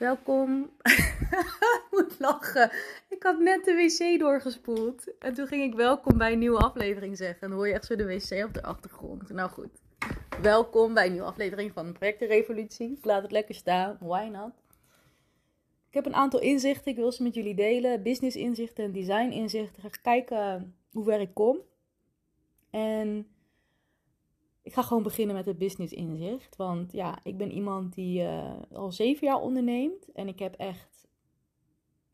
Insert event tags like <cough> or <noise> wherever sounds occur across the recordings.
Welkom. <laughs> ik moet lachen. Ik had net de wc doorgespoeld. En toen ging ik welkom bij een nieuwe aflevering zeggen. En dan hoor je echt zo de wc op de achtergrond. Nou goed. Welkom bij een nieuwe aflevering van Projectenrevolutie. Ik laat het lekker staan. Why not? Ik heb een aantal inzichten. Ik wil ze met jullie delen. Business inzichten en design inzichten. Ga kijken hoe ver ik kom. En ik ga gewoon beginnen met het business inzicht. Want ja, ik ben iemand die uh, al zeven jaar onderneemt. En ik heb echt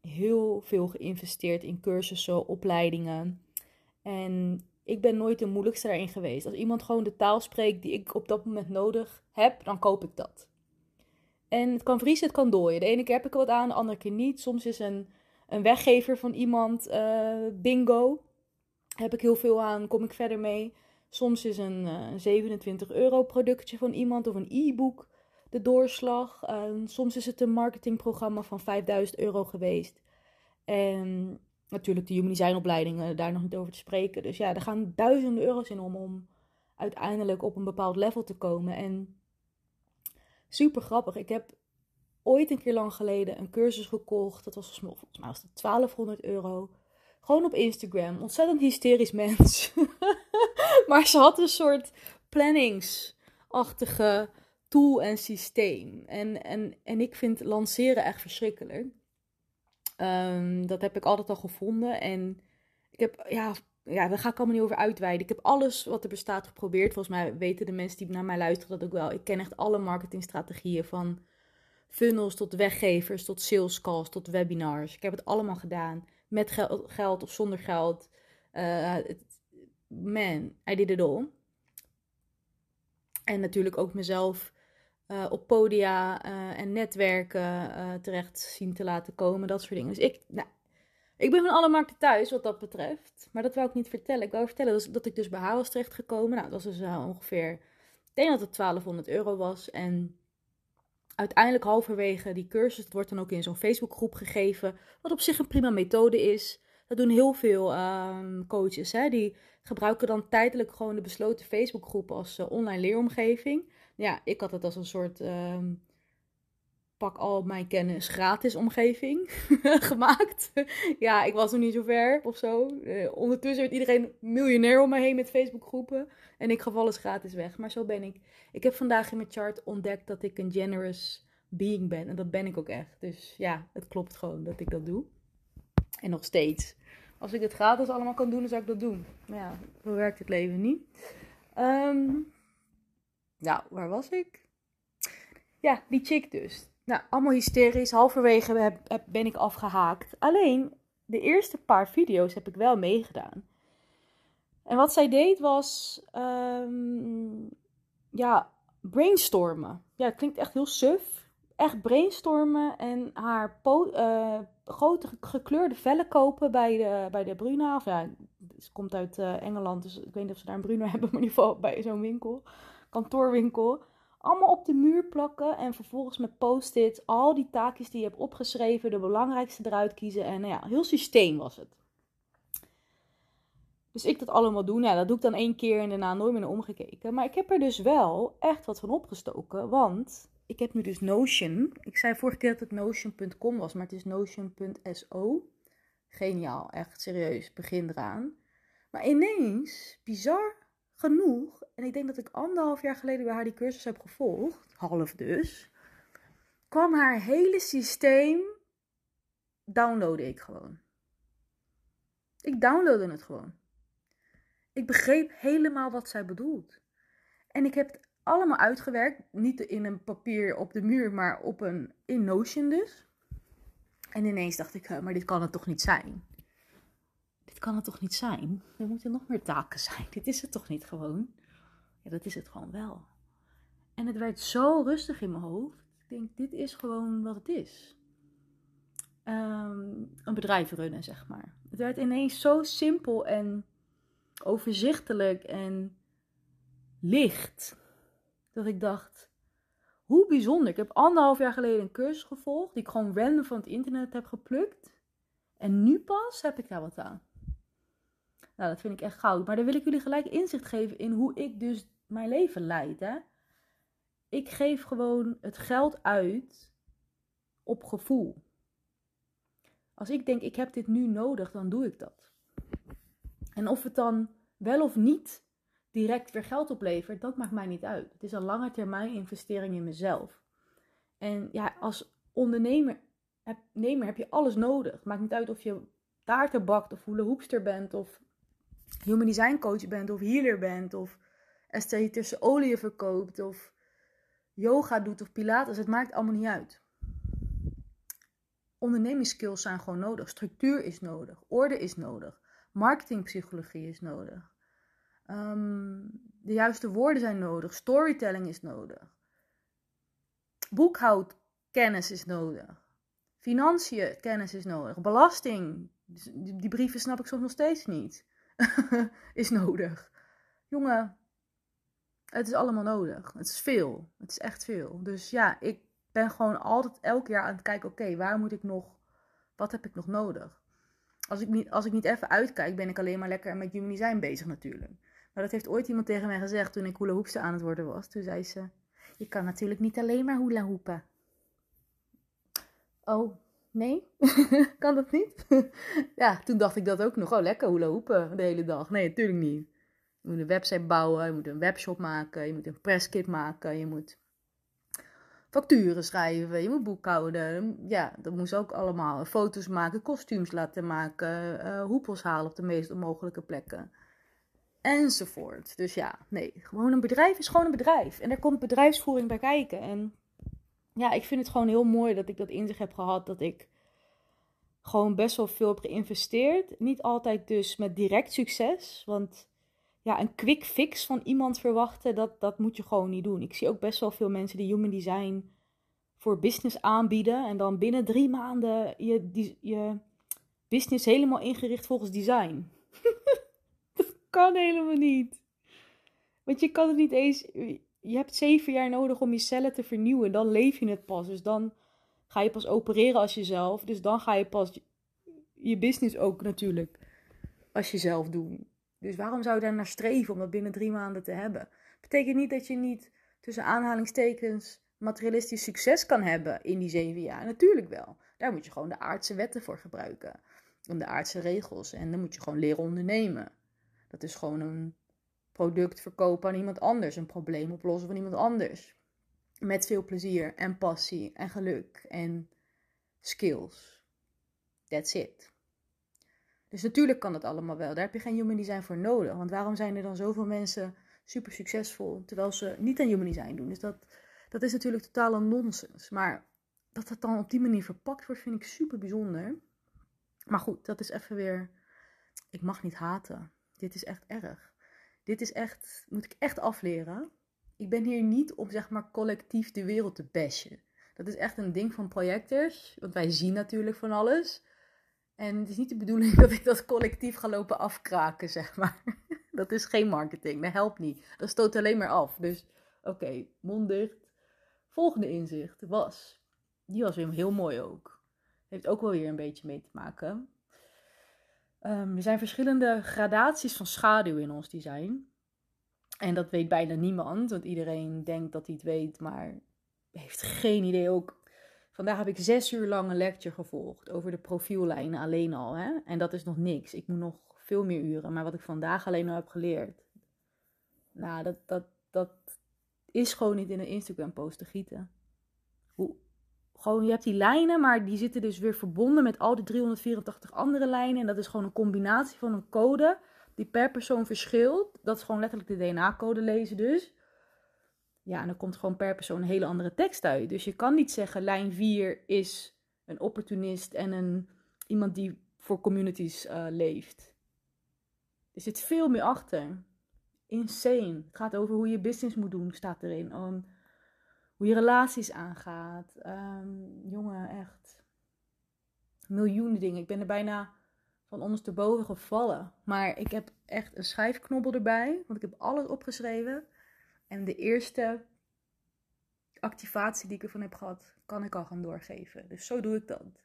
heel veel geïnvesteerd in cursussen, opleidingen. En ik ben nooit de moeilijkste daarin geweest. Als iemand gewoon de taal spreekt die ik op dat moment nodig heb, dan koop ik dat. En het kan vriezen, het kan dooien. De ene keer heb ik er wat aan, de andere keer niet. Soms is een, een weggever van iemand uh, bingo. Heb ik heel veel aan, kom ik verder mee. Soms is een uh, eh, 27 euro productje van iemand of een e-book de doorslag. soms is het een marketingprogramma van 5000 euro geweest. En natuurlijk de human design opleidingen, daar nog niet over te spreken. Dus ja, er gaan duizenden euro's in om, om uiteindelijk op een bepaald level te komen. En super grappig. Ik heb ooit een keer lang geleden een cursus gekocht. Dat was volgens mij was het 1200 euro. Gewoon op Instagram. Ontzettend hysterisch <laughs> mens. <laughs> maar ze had een soort planningsachtige tool en systeem. En, en, en ik vind lanceren echt verschrikkelijk. Um, dat heb ik altijd al gevonden. En ik heb, ja, ja, daar ga ik allemaal niet over uitweiden. Ik heb alles wat er bestaat geprobeerd. Volgens mij weten de mensen die naar mij luisteren dat ook wel. Ik ken echt alle marketingstrategieën van funnels tot weggevers, tot sales calls, tot webinars. Ik heb het allemaal gedaan. Met geld of zonder geld. Uh, man, I did it all. En natuurlijk ook mezelf uh, op podia uh, en netwerken uh, terecht zien te laten komen. Dat soort dingen. Dus ik, nou, ik ben van alle markten thuis wat dat betreft. Maar dat wil ik niet vertellen. Ik wil vertellen dat, dat ik dus bij haar was terechtgekomen. Nou, dat was dus ongeveer... Ik denk dat het 1200 euro was. En uiteindelijk halverwege die cursus, het wordt dan ook in zo'n Facebookgroep gegeven. Wat op zich een prima methode is. Dat doen heel veel um, coaches. Hè? Die gebruiken dan tijdelijk gewoon de besloten Facebookgroep als uh, online leeromgeving. Ja, ik had het als een soort um, pak al mijn kennis gratis omgeving <laughs> gemaakt. ja, ik was nog niet zo ver of zo. Uh, ondertussen werd iedereen miljonair om me heen met Facebookgroepen. En ik gaf alles gratis weg. Maar zo ben ik. Ik heb vandaag in mijn chart ontdekt dat ik een generous being ben. En dat ben ik ook echt. Dus ja, het klopt gewoon dat ik dat doe. En nog steeds. Als ik het gratis allemaal kan doen, dan zou ik dat doen. Maar ja, zo werkt het leven niet. Um, nou, waar was ik? Ja, die chick dus. Nou, allemaal hysterisch. Halverwege ben ik afgehaakt. Alleen, de eerste paar video's heb ik wel meegedaan. En wat zij deed was, um, ja, brainstormen. Ja, het klinkt echt heel suf. Echt brainstormen en haar uh, grote gekleurde vellen kopen bij de, bij de Bruna. Of ja, ze komt uit uh, Engeland, dus ik weet niet of ze daar een Bruna <laughs> hebben, maar in ieder geval bij zo'n winkel, kantoorwinkel. Allemaal op de muur plakken en vervolgens met post-it al die taakjes die je hebt opgeschreven, de belangrijkste eruit kiezen. En nou ja, heel systeem was het. Dus ik dat allemaal doen. Ja, dat doe ik dan één keer en daarna nooit meer omgekeken. Maar ik heb er dus wel echt wat van opgestoken. Want ik heb nu dus Notion. Ik zei vorige keer dat het Notion.com was, maar het is Notion.so. Geniaal, echt serieus, begin eraan. Maar ineens, bizar genoeg, en ik denk dat ik anderhalf jaar geleden bij haar die cursus heb gevolgd, half dus, kwam haar hele systeem, downloadde ik gewoon. Ik downloadde het gewoon. Ik begreep helemaal wat zij bedoelt. En ik heb het allemaal uitgewerkt. Niet in een papier op de muur, maar op een in Notion dus. En ineens dacht ik, maar dit kan het toch niet zijn? Dit kan het toch niet zijn? Er moeten nog meer taken zijn. <laughs> Dit is het toch niet gewoon? Ja, dat is het gewoon wel. En het werd zo rustig in mijn hoofd. Ik denk, dit is gewoon wat het is. Ehm, een bedrijf runnen, zeg maar. Het werd ineens zo simpel en overzichtelijk en licht. Dat ik dacht, hoe bijzonder. Ik heb anderhalf jaar geleden een cursus gevolgd, die ik gewoon random van het internet heb geplukt. En nu pas heb ik daar wat aan. Nou, dat vind ik echt goud. Maar dan wil ik jullie gelijk inzicht geven in hoe ik dus mijn leven leid. Hè? Ik geef gewoon het geld uit op gevoel. Als ik denk, ik heb dit nu nodig, dan doe ik dat. En of het dan wel of niet direct weer geld oplevert, dat maakt mij niet uit. Het is een lange termijn investering in mezelf. En ja, als ondernemer heb, heb je alles nodig. Maakt niet uit of je taarten bakt of hoepster bent of human design coach bent of healer bent of esthetische olie verkoopt of yoga doet of pilates. Het maakt allemaal niet uit. Ondernemingsskills zijn gewoon nodig. Structuur is nodig. Orde is nodig. Marketingpsychologie is nodig. Ehm, de juiste woorden zijn nodig. Storytelling is nodig. Boekhoudkennis is nodig. Financiën kennis is nodig. Belasting. Die, die brieven snap ik soms nog steeds niet. <laughs> is nodig. Jongen, het is allemaal nodig. Het is veel. Het is echt veel. Dus ja, ik ben gewoon altijd elk jaar aan het kijken: oké, waar moet ik nog, wat heb ik nog nodig? Als ik, niet, als ik niet even uitkijk, ben ik alleen maar lekker met human design bezig natuurlijk. Maar dat heeft ooit iemand tegen mij gezegd toen ik hula hoepste aan het worden was. Toen zei ze: Je kan natuurlijk niet alleen maar hula hoepen. Oh, nee? <laughs> kan dat niet? <laughs> ja, toen dacht ik dat ook nog. Oh, lekker hula hoepen de hele dag. Nee, natuurlijk niet. Je moet een website bouwen, je moet een webshop maken, je moet een presskit maken, je moet facturen schrijven, je moet boekhouden. Ja, dat moest ook allemaal. Foto's maken, kostuums laten maken, uh, hoepels halen op de meest onmogelijke plekken. Enzovoort. Dus ja, nee, gewoon een bedrijf is gewoon een bedrijf. En er komt bedrijfsvoering bij kijken. En ja, ik vind het gewoon heel mooi dat ik dat in zich heb gehad. Dat ik gewoon best wel veel heb geïnvesteerd. Niet altijd dus met direct succes. Want ja, een quick fix van iemand verwachten, dat, dat moet je gewoon niet doen. Ik zie ook best wel veel mensen die human design voor business aanbieden. En dan binnen drie maanden je, je business helemaal ingericht volgens design. <laughs> kan helemaal niet. Want je kan het niet eens. Je hebt zeven jaar nodig om je cellen te vernieuwen. Dan leef je het pas. Dus dan ga je pas opereren als jezelf. Dus dan ga je pas je business ook natuurlijk als jezelf doen. Dus waarom zou je daar naar streven om dat binnen drie maanden te hebben? Betekent niet dat je niet tussen aanhalingstekens materialistisch succes kan hebben in die zeven jaar. Natuurlijk wel. Daar moet je gewoon de aardse wetten voor gebruiken. En de aardse regels. En dan moet je gewoon leren ondernemen. Dat is gewoon een product verkopen aan iemand anders. Een probleem oplossen van iemand anders. Met veel plezier en passie en geluk en skills. That's it. Dus natuurlijk kan dat allemaal wel. Daar heb je geen human design voor nodig. Want waarom zijn er dan zoveel mensen super succesvol terwijl ze niet aan human design doen? Dus dat, dat is natuurlijk totale nonsens. Maar dat dat dan op die manier verpakt wordt, vind ik super bijzonder. Maar goed, dat is even weer. Ik mag niet haten. Dit is echt erg. Dit is echt. Moet ik echt afleren. Ik ben hier niet om zeg maar collectief de wereld te bashen. Dat is echt een ding van projectors. Want wij zien natuurlijk van alles. En het is niet de bedoeling <laughs> dat ik dat collectief ga lopen afkraken, zeg maar. <laughs> Dat is geen marketing, dat helpt niet. Dat stoot alleen maar af. Dus oké, mond dicht. Volgende inzicht was, die was weer heel mooi ook. Heeft ook wel weer een beetje mee te maken. Um, er zijn verschillende gradaties van schaduw in ons design. En dat weet bijna niemand, want iedereen denkt dat hij het weet, maar heeft geen idee ook Vandaag heb ik zes uur lang een lecture gevolgd over de profiellijnen alleen al. Hè? En dat is nog niks. Ik moet nog veel meer uren. Maar wat ik vandaag alleen al heb geleerd. Nou, dat, dat, dat is gewoon niet in een Instagram post te gieten. Hoe, gewoon, je hebt die lijnen, maar die zitten dus weer verbonden met al die 384 andere lijnen. En dat is gewoon een combinatie van een code die per persoon verschilt. Dat is gewoon letterlijk de DNA-code lezen dus. Ja, en dan komt gewoon per persoon een hele andere tekst uit. Dus je kan niet zeggen, lijn 4 is een opportunist en een, iemand die voor communities uh, leeft. Er zit veel meer achter. Insane. Het gaat over hoe je business moet doen, staat erin. Om hoe je relaties aangaat. Um, jongen, echt. Miljoenen dingen. Ik ben er bijna van ondersteboven gevallen. Maar ik heb echt een schrijfknobbel erbij. Want ik heb alles opgeschreven. En de eerste activatie die ik ervan heb gehad, kan ik al gaan doorgeven. Dus zo doe ik dat.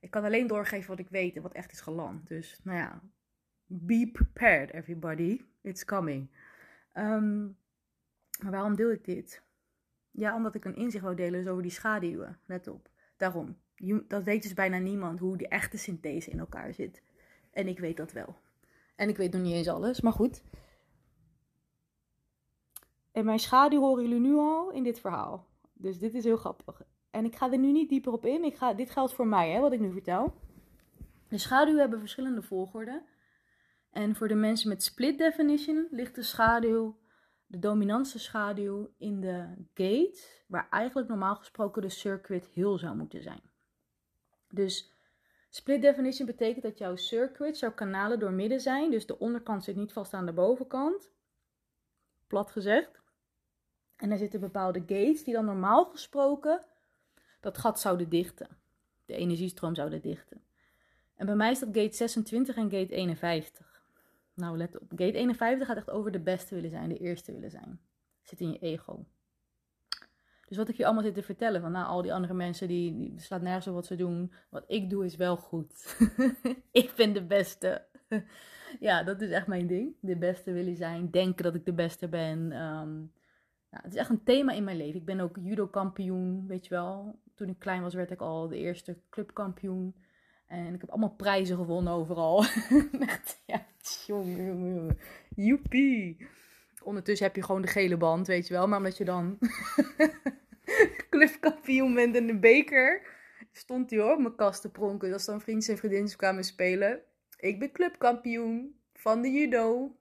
Ik kan alleen doorgeven wat ik weet en wat echt is geland. Dus nou ja, be prepared everybody. It's coming. Ehm, maar waarom deel ik dit? Ja, omdat ik een inzicht wou delen over die schaduwen. Let op. daarom. Dat weet dus bijna niemand hoe die echte synthese in elkaar zit. En ik weet dat wel. En ik weet nog niet eens alles, maar goed. En mijn schaduw horen jullie nu al in dit verhaal. Dus dit is heel grappig. En ik ga er nu niet dieper op in. Ik ga, dit geldt voor mij, hè, wat ik nu vertel. De schaduwen hebben verschillende volgorde. En voor de mensen met split definition ligt de schaduw, de dominantste schaduw, in de gate, waar eigenlijk normaal gesproken de circuit heel zou moeten zijn. Dus split definition betekent dat jouw circuits, jouw kanalen doormidden zijn. Dus de onderkant zit niet vast aan de bovenkant. Plat gezegd. En daar zitten bepaalde gates die dan normaal gesproken dat gat zouden dichten. De energiestroom zouden dichten. En bij mij is dat gate 26 en gate 51. Nou, let op. Gate 51 gaat echt over de beste willen zijn, de eerste willen zijn. Zit in je ego. Dus wat ik je allemaal zit te vertellen, van nou, al die andere mensen, die, die slaat nergens op wat ze doen. Wat ik doe is wel goed. <laughs> ik ben de beste. <laughs> ja, dat is echt mijn ding. De beste willen zijn, denken dat ik de beste ben. Nou, het is echt een thema in mijn leven. Ik ben ook judo-kampioen, weet je wel. Toen ik klein was, werd ik al de eerste clubkampioen. En ik heb allemaal prijzen gewonnen overal. <laughs> echt, ja, jongen. Joepie. Ondertussen heb je gewoon de gele band, weet je wel. Maar omdat je dan <laughs> clubkampioen bent in de beker, stond hij hoor op mijn kast te pronken. Als dan vrienden en vriendinnen kwamen spelen. Ik ben clubkampioen van de judo.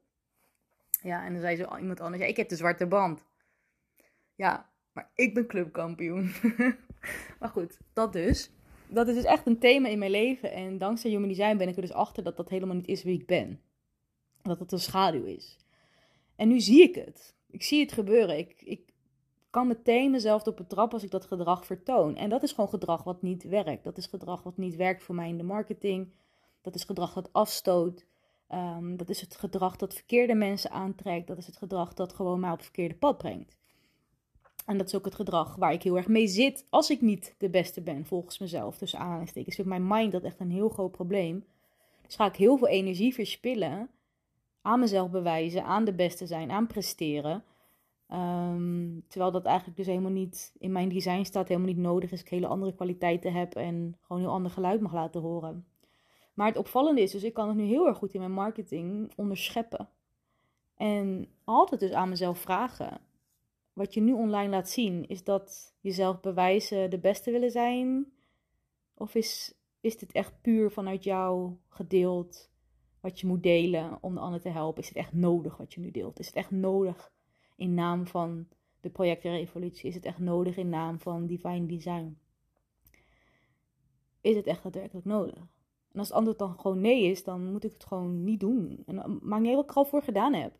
Ja, en dan zei zo iemand anders, ja, ik heb de zwarte band. Ja, maar ik ben clubkampioen. <laughs> maar goed, dat dus. Dat is dus echt een thema in mijn leven. En dankzij Human Design ben ik er dus achter dat dat helemaal niet is wie ik ben. Dat het een schaduw is. En nu zie ik het. Ik zie het gebeuren. Ik, ik kan meteen mezelf op betrappen als ik dat gedrag vertoon. En dat is gewoon gedrag wat niet werkt. Dat is gedrag wat niet werkt voor mij in de marketing. Dat is gedrag dat afstoot. Ehm, dat is het gedrag dat verkeerde mensen aantrekt. Dat is het gedrag dat gewoon mij op het verkeerde pad brengt. En dat is ook het gedrag waar ik heel erg mee zit als ik niet de beste ben, volgens mezelf. Dus aanhalingstekens. Vind mijn mind dat echt een heel groot probleem. Dus ga ik heel veel energie verspillen aan mezelf bewijzen, aan de beste zijn, aan presteren. Ehm, terwijl dat eigenlijk dus helemaal niet in mijn design staat, helemaal niet nodig is. Ik hele andere kwaliteiten heb en gewoon heel ander geluid mag laten horen. Maar het opvallende is dus, ik kan het nu heel erg goed in mijn marketing onderscheppen. En altijd dus aan mezelf vragen wat je nu online laat zien, is dat jezelf bewijzen de beste willen zijn? Of is, is dit echt puur vanuit jou gedeeld wat je moet delen om de ander te helpen? Is het echt nodig wat je nu deelt? Is het echt nodig in naam van de projectrevolutie? Is het echt nodig in naam van divine design? Is het echt daadwerkelijk nodig? En als het antwoord dan gewoon nee is, dan moet ik het gewoon niet doen. En dan maakt niet wat ik er al voor gedaan heb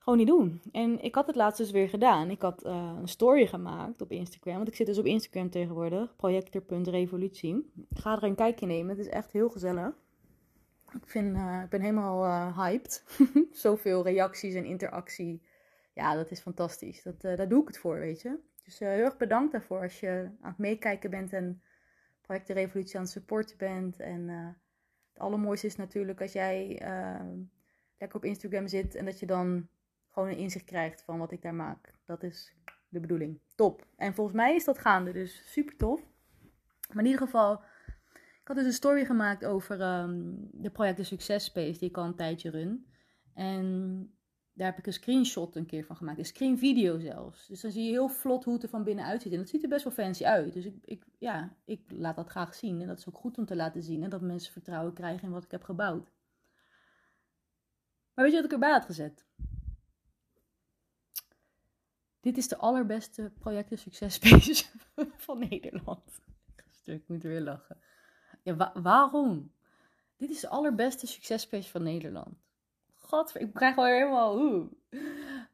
gewoon niet doen. En ik had het laatst dus weer gedaan. Ik had uh, een story gemaakt op Instagram. Want ik zit dus op Instagram tegenwoordig. Projector.revolutie. Ga er een kijkje nemen. Het is echt heel gezellig. Ik, vind, uh, ik ben helemaal uh, hyped. <laughs> Zoveel reacties en interactie. Ja, dat is fantastisch. Dat, daar doe ik het voor, weet je. Dus heel erg bedankt daarvoor als je aan het meekijken bent en Project Revolutie aan het supporten bent. En het allermooiste is natuurlijk als jij lekker op Instagram zit en dat je dan gewoon een inzicht krijgt van wat ik daar maak. Dat is de bedoeling. Top. En volgens mij is dat gaande, dus super tof. Maar in ieder geval, ik had dus een story gemaakt over um, de projecten Success Space, die ik al een tijdje run. En daar heb ik een screenshot een keer van gemaakt. Een screen video zelfs. Dus dan zie je heel vlot hoe het er van binnen uitziet. En dat ziet er best wel fancy uit. Dus ik, ik, ja, ik laat dat graag zien. En dat is ook goed om te laten zien. En dat mensen vertrouwen krijgen in wat ik heb gebouwd. Maar weet je wat ik erbij had gezet? Dit is de allerbeste projecten succespace <laughs> van Nederland. Ik moet weer lachen. Ja, waarom? Dit is de allerbeste succespace van Nederland. God, ik krijg wel helemaal... Oeh.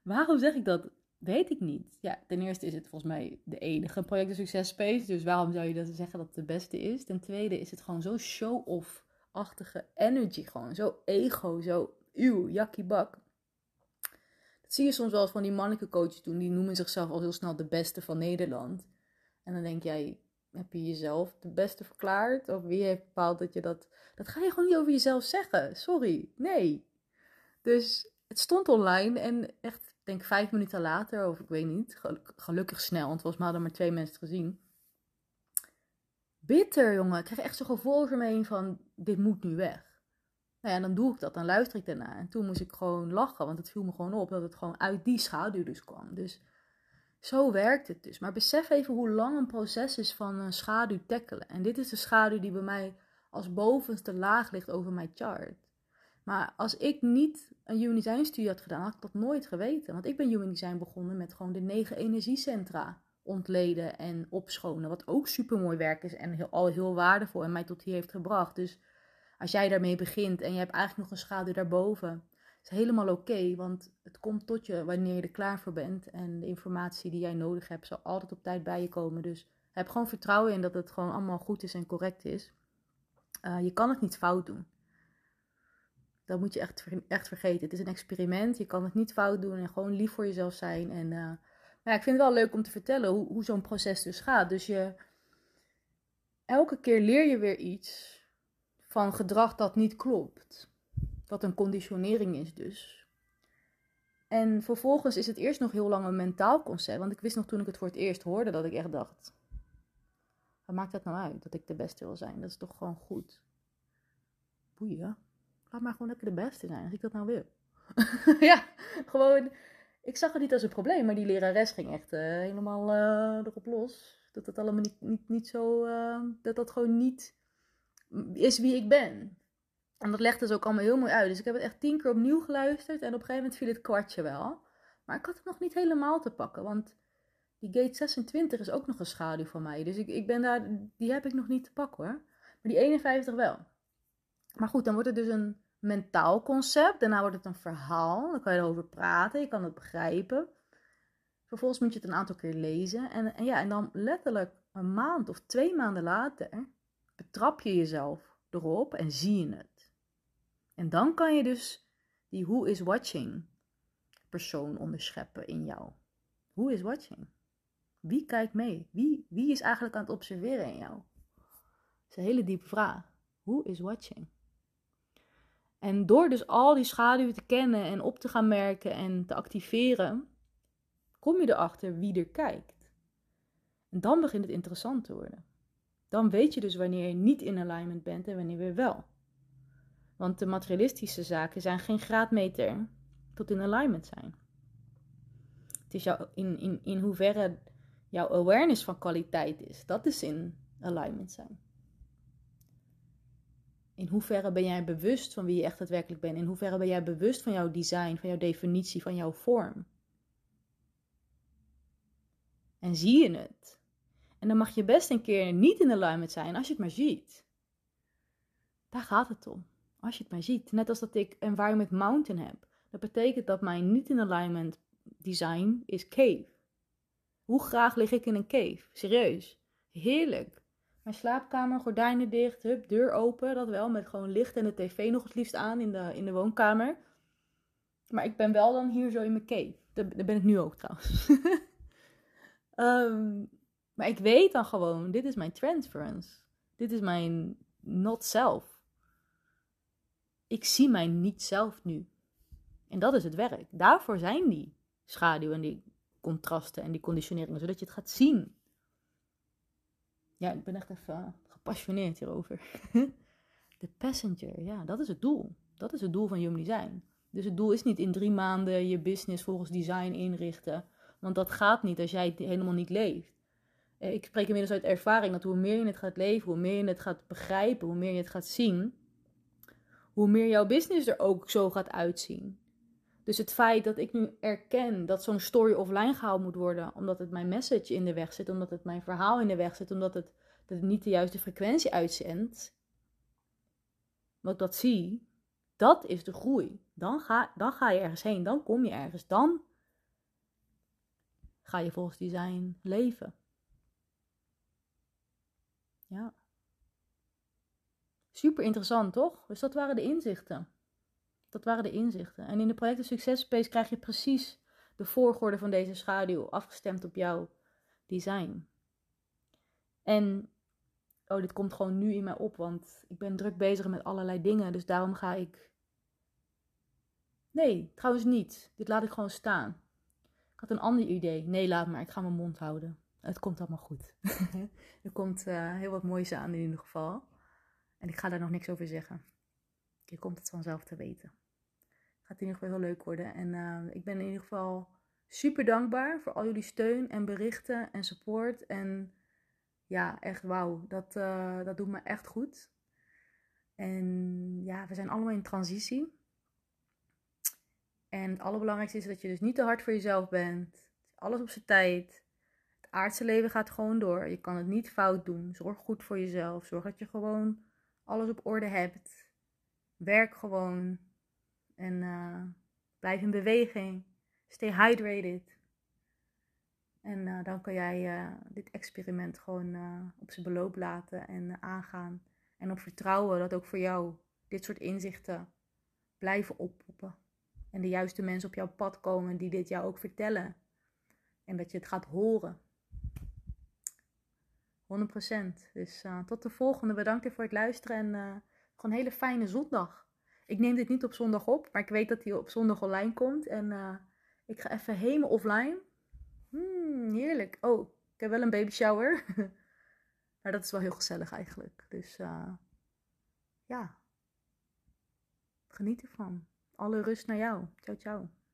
Waarom zeg ik dat? Weet ik niet. Ja, ten eerste is het volgens mij de enige projecten succespace. Dus waarom zou je dat zeggen dat het de beste is? Ten tweede is het gewoon zo show-off-achtige energy. Gewoon zo ego, zo... Uw, jakkie bak. Dat zie je soms wel van die mannelijke coaches doen. Die noemen zichzelf al heel snel de beste van Nederland. En dan denk jij, heb je jezelf de beste verklaard? Of wie heeft bepaald dat je dat... Dat ga je gewoon niet over jezelf zeggen. Sorry. Nee. Dus het stond online en echt, denk vijf minuten later, of ik weet niet, gelukkig snel, want volgens mij hadden maar twee mensen gezien. bitter, jongen. Ik krijg echt zo'n gevoel over heen van, dit moet nu weg. Nou ja, dan doe ik dat, dan luister ik daarna. En toen moest ik gewoon lachen, want het viel me gewoon op dat het gewoon uit die schaduw dus kwam. Dus zo werkt het dus. Maar besef even hoe lang een proces is van een schaduw tackelen. En dit is de schaduw die bij mij als bovenste laag ligt over mijn chart. Maar als ik niet een human design studie had gedaan, had ik dat nooit geweten. Want ik ben human design begonnen met gewoon de negen energiecentra ontleden en opschonen. Wat ook super mooi werk is en heel, al heel waardevol en mij tot hier heeft gebracht. Dus als jij daarmee begint en je hebt eigenlijk nog een schaduw daarboven, is helemaal oké. want het komt tot je wanneer je er klaar voor bent. En de informatie die jij nodig hebt, zal altijd op tijd bij je komen. Dus heb gewoon vertrouwen in dat het gewoon allemaal goed is en correct is. Uh, je kan het niet fout doen. Dat moet je echt, echt vergeten. Het is een experiment. Je kan het niet fout doen en gewoon lief voor jezelf zijn. En, uh, maar ja, ik vind het wel leuk om te vertellen hoe, hoe zo'n proces dus gaat. Dus je, elke keer leer je weer iets van gedrag dat niet klopt. Wat een conditionering is dus. En vervolgens is het eerst nog heel lang een mentaal concept. Want ik wist nog toen ik het voor het eerst hoorde dat ik echt dacht: wat maakt dat nou uit dat ik de beste wil zijn? Dat is toch gewoon goed. Boeien. Laat maar gewoon lekker de beste zijn als ik dat nou wil. <laughs> ja, gewoon. Ik zag het niet als een probleem, maar die lerares ging echt uh, helemaal uh, erop los. Dat dat allemaal niet, niet, niet zo. Uh, dat dat gewoon niet is wie ik ben. En dat legde ze ook allemaal heel mooi uit. Dus ik heb het echt tien keer opnieuw geluisterd. En op een gegeven moment viel het kwartje wel. Maar ik had het nog niet helemaal te pakken. Want die gate 26 is ook nog een schaduw van mij. Dus ik, ik ben daar, die heb ik nog niet te pakken hoor. Maar die 51 wel. Maar goed, dan wordt het dus een mentaal concept. Daarna wordt het een verhaal. Dan kan je erover praten. Je kan het begrijpen. Vervolgens moet je het een aantal keer lezen. En, en ja, en dan letterlijk een maand of twee maanden later betrap je jezelf erop en zie je het. En dan kan je dus die who is watching persoon onderscheppen in jou. Who is watching? Wie kijkt mee? Wie, wie is eigenlijk aan het observeren in jou? Dat is een hele diepe vraag. Who is watching? En door dus al die schaduwen te kennen en op te gaan merken en te activeren, kom je erachter wie er kijkt. En dan begint het interessant te worden. Dan weet je dus wanneer je niet in alignment bent en wanneer weer wel. Want de materialistische zaken zijn geen graadmeter tot in alignment zijn. Het is jou, in, in, in hoeverre jouw awareness van kwaliteit is. Dat is in alignment zijn. In hoeverre ben jij bewust van wie je echt daadwerkelijk bent? In hoeverre ben jij bewust van jouw design, van jouw definitie, van jouw vorm? En zie je het? En dan mag je best een keer niet in alignment zijn als je het maar ziet. Daar gaat het om. Als je het maar ziet. Net als dat ik Environment Mountain heb. Dat betekent dat mijn niet in alignment design is cave. Hoe graag lig ik in een cave? Serieus. Heerlijk. Mijn slaapkamer, gordijnen dicht, hup, deur open, dat wel, met gewoon licht en de tv nog het liefst aan in de, in de woonkamer. Maar ik ben wel dan hier zo in mijn cave. Daar, ben ik nu ook trouwens. um, <laughs> maar ik weet dan gewoon, dit is mijn transference. Dit is mijn not self. Ik zie mijn niet zelf nu. En dat is het werk. Daarvoor zijn die schaduw en die contrasten en die conditioneringen, zodat je het gaat zien. Ja, ik ben echt even gepassioneerd hierover. <laughs> De passenger, ja, dat is het doel. Dat is het doel van Human Design. Dus het doel is niet in drie maanden je business volgens design inrichten. Want dat gaat niet als jij helemaal niet leeft. Eh, ik spreek inmiddels uit ervaring dat hoe meer je het gaat leven, hoe meer je het gaat begrijpen, hoe meer je het gaat zien, hoe meer jouw business er ook zo gaat uitzien. Dus het feit dat ik nu erken dat zo'n story offline gehaald moet worden, omdat het mijn message in de weg zit, omdat het mijn verhaal in de weg zit, omdat het, dat het niet de juiste frequentie uitzendt, wat dat zie, dat is de groei. Dan ga, dan ga je ergens heen, dan kom je ergens, dan ga je volgens design leven. Ja. Super interessant, toch? Dus dat waren de inzichten. Dat waren de inzichten. En in de projecten Success Space krijg je precies de volgorde van deze schaduw afgestemd op jouw design. En, oh, dit komt gewoon nu in mij op, want ik ben druk bezig met allerlei dingen. Dus daarom ga ik. Nee, trouwens niet. Dit laat ik gewoon staan. Ik had een ander idee. Nee, laat maar. Ik ga mijn mond houden. Het komt allemaal goed. <laughs> er komt uh, heel wat moois aan in ieder geval. En ik ga daar nog niks over zeggen. Je komt het vanzelf te weten. Het gaat in ieder geval heel leuk worden. En uh, ik ben in ieder geval super dankbaar voor al jullie steun en berichten en support. En ja, echt wauw. Dat, uh, dat doet me echt goed. En ja, we zijn allemaal in transitie. En het allerbelangrijkste is dat je dus niet te hard voor jezelf bent. Alles op zijn tijd. Aardse leven gaat gewoon door. Je kan het niet fout doen. Zorg goed voor jezelf. Zorg dat je gewoon alles op orde hebt. Werk gewoon. En uh, blijf in beweging. Stay hydrated. En uh, dan kan jij uh, dit experiment gewoon op zijn beloop laten en aangaan. En op vertrouwen dat ook voor jou dit soort inzichten blijven oppoppen. En de juiste mensen op jouw pad komen die dit jou ook vertellen. En dat je het gaat horen. 100%. Dus uh, tot de volgende. Bedankt voor het luisteren en uh, gewoon een hele fijne zondag. Ik neem dit niet op zondag op, maar ik weet dat hij op zondag online komt. En uh, ik ga even helemaal offline. Hmm, heerlijk. Oh, ik heb wel een baby shower. <laughs> maar dat is wel heel gezellig eigenlijk. Dus ja, geniet ervan. Alle rust naar jou. Ciao, ciao.